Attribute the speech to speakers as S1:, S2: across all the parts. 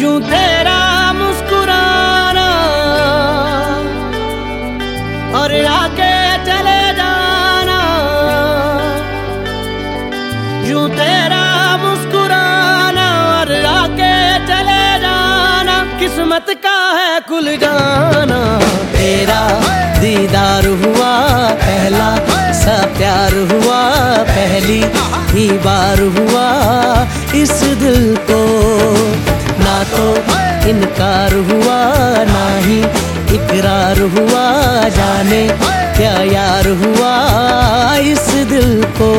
S1: यूँ तेरा मुस्कुराना और आके चले जाना। यूँ तेरा मुस्कुराना और आके चले जाना। किस्मत का है खुल जाना। पहली ही बार हुआ इस दिल को। ना तो इनकार हुआ, ना ही इकरार हुआ। जाने क्या यार हुआ इस दिल को।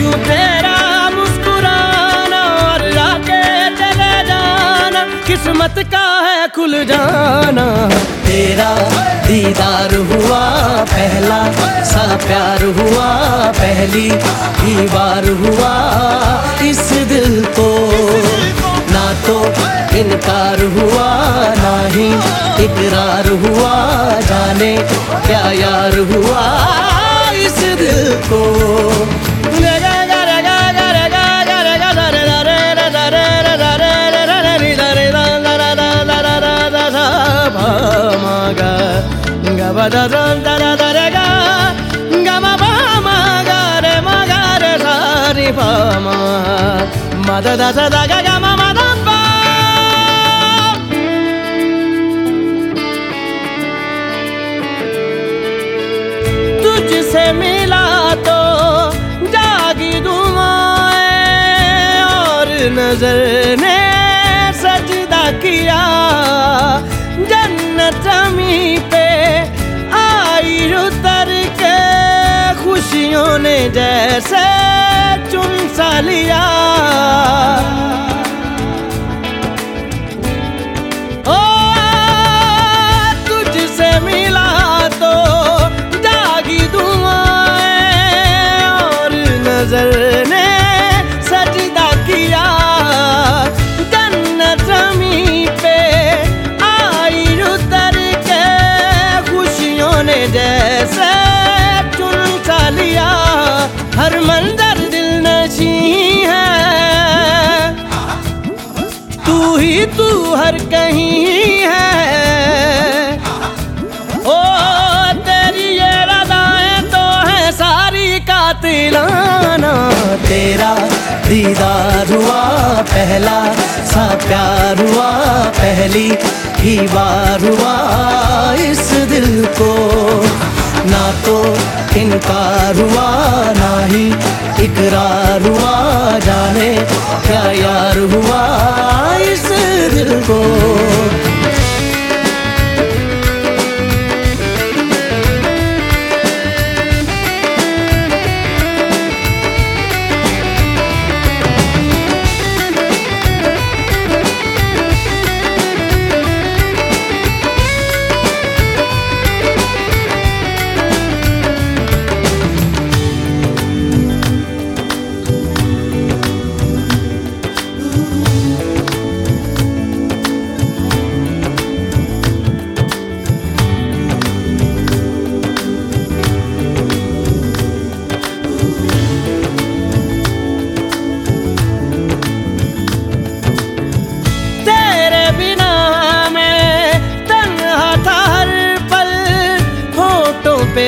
S1: यूँ तेरा मुस्कुराना और आके चले जाना, किस्मत का है खुल जाना। प्यार हुआ, पहली ही बार हुआ। इस दिल को ना तो इनकार हुआ, ना ही इकरार हुआ। जाने क्या यार हुआ इस दिल को। Mada da da da ga ga ma ma da ba तुझसे मिला तो जागी दुआएँ और नज़र ने सजदा किया। जन्नत जमी पे आई उतर के खुशियों ने जैसे चुन सा लिया। कातिलाना तेरा दीदार हुआ पहला सा प्यार हुआ पहली, ही बार हुआ इस दिल को। ना तो इनकार हुआ, ना ही इकरार हुआ, जाने क्या यार हुआ इस दिल को।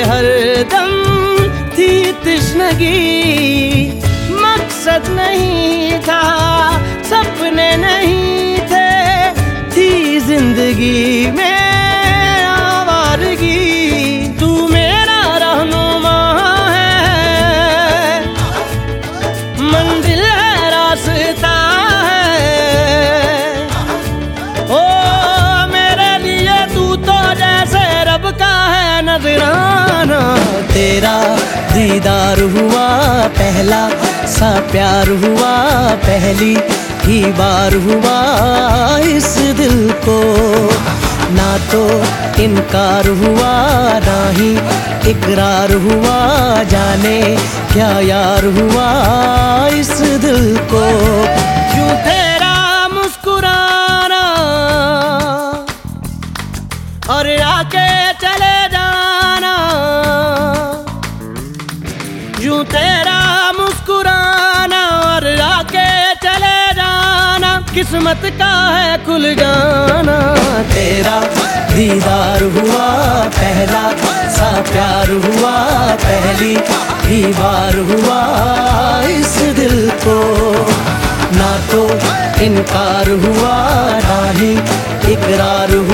S1: होठों पे हर दम थी तृष्णगी मकसद नहीं था तेरा दीदार हुआ पहला, सा प्यार हुआ पहली, ही बार हुआ इस दिल को। ना तो इनकार हुआ, ना ही इकरार हुआ, जाने क्या यार हुआ इस दिल को। क्यों तेरा मुस्कुराना? और आके किस्मत का है खुल जाना।
S2: तेरा दीदार हुआ, पहला सा प्यार हुआ, पहली ही बार हुआ इस दिल को। ना तो इनकार हुआ, ना ही इकरार हुआ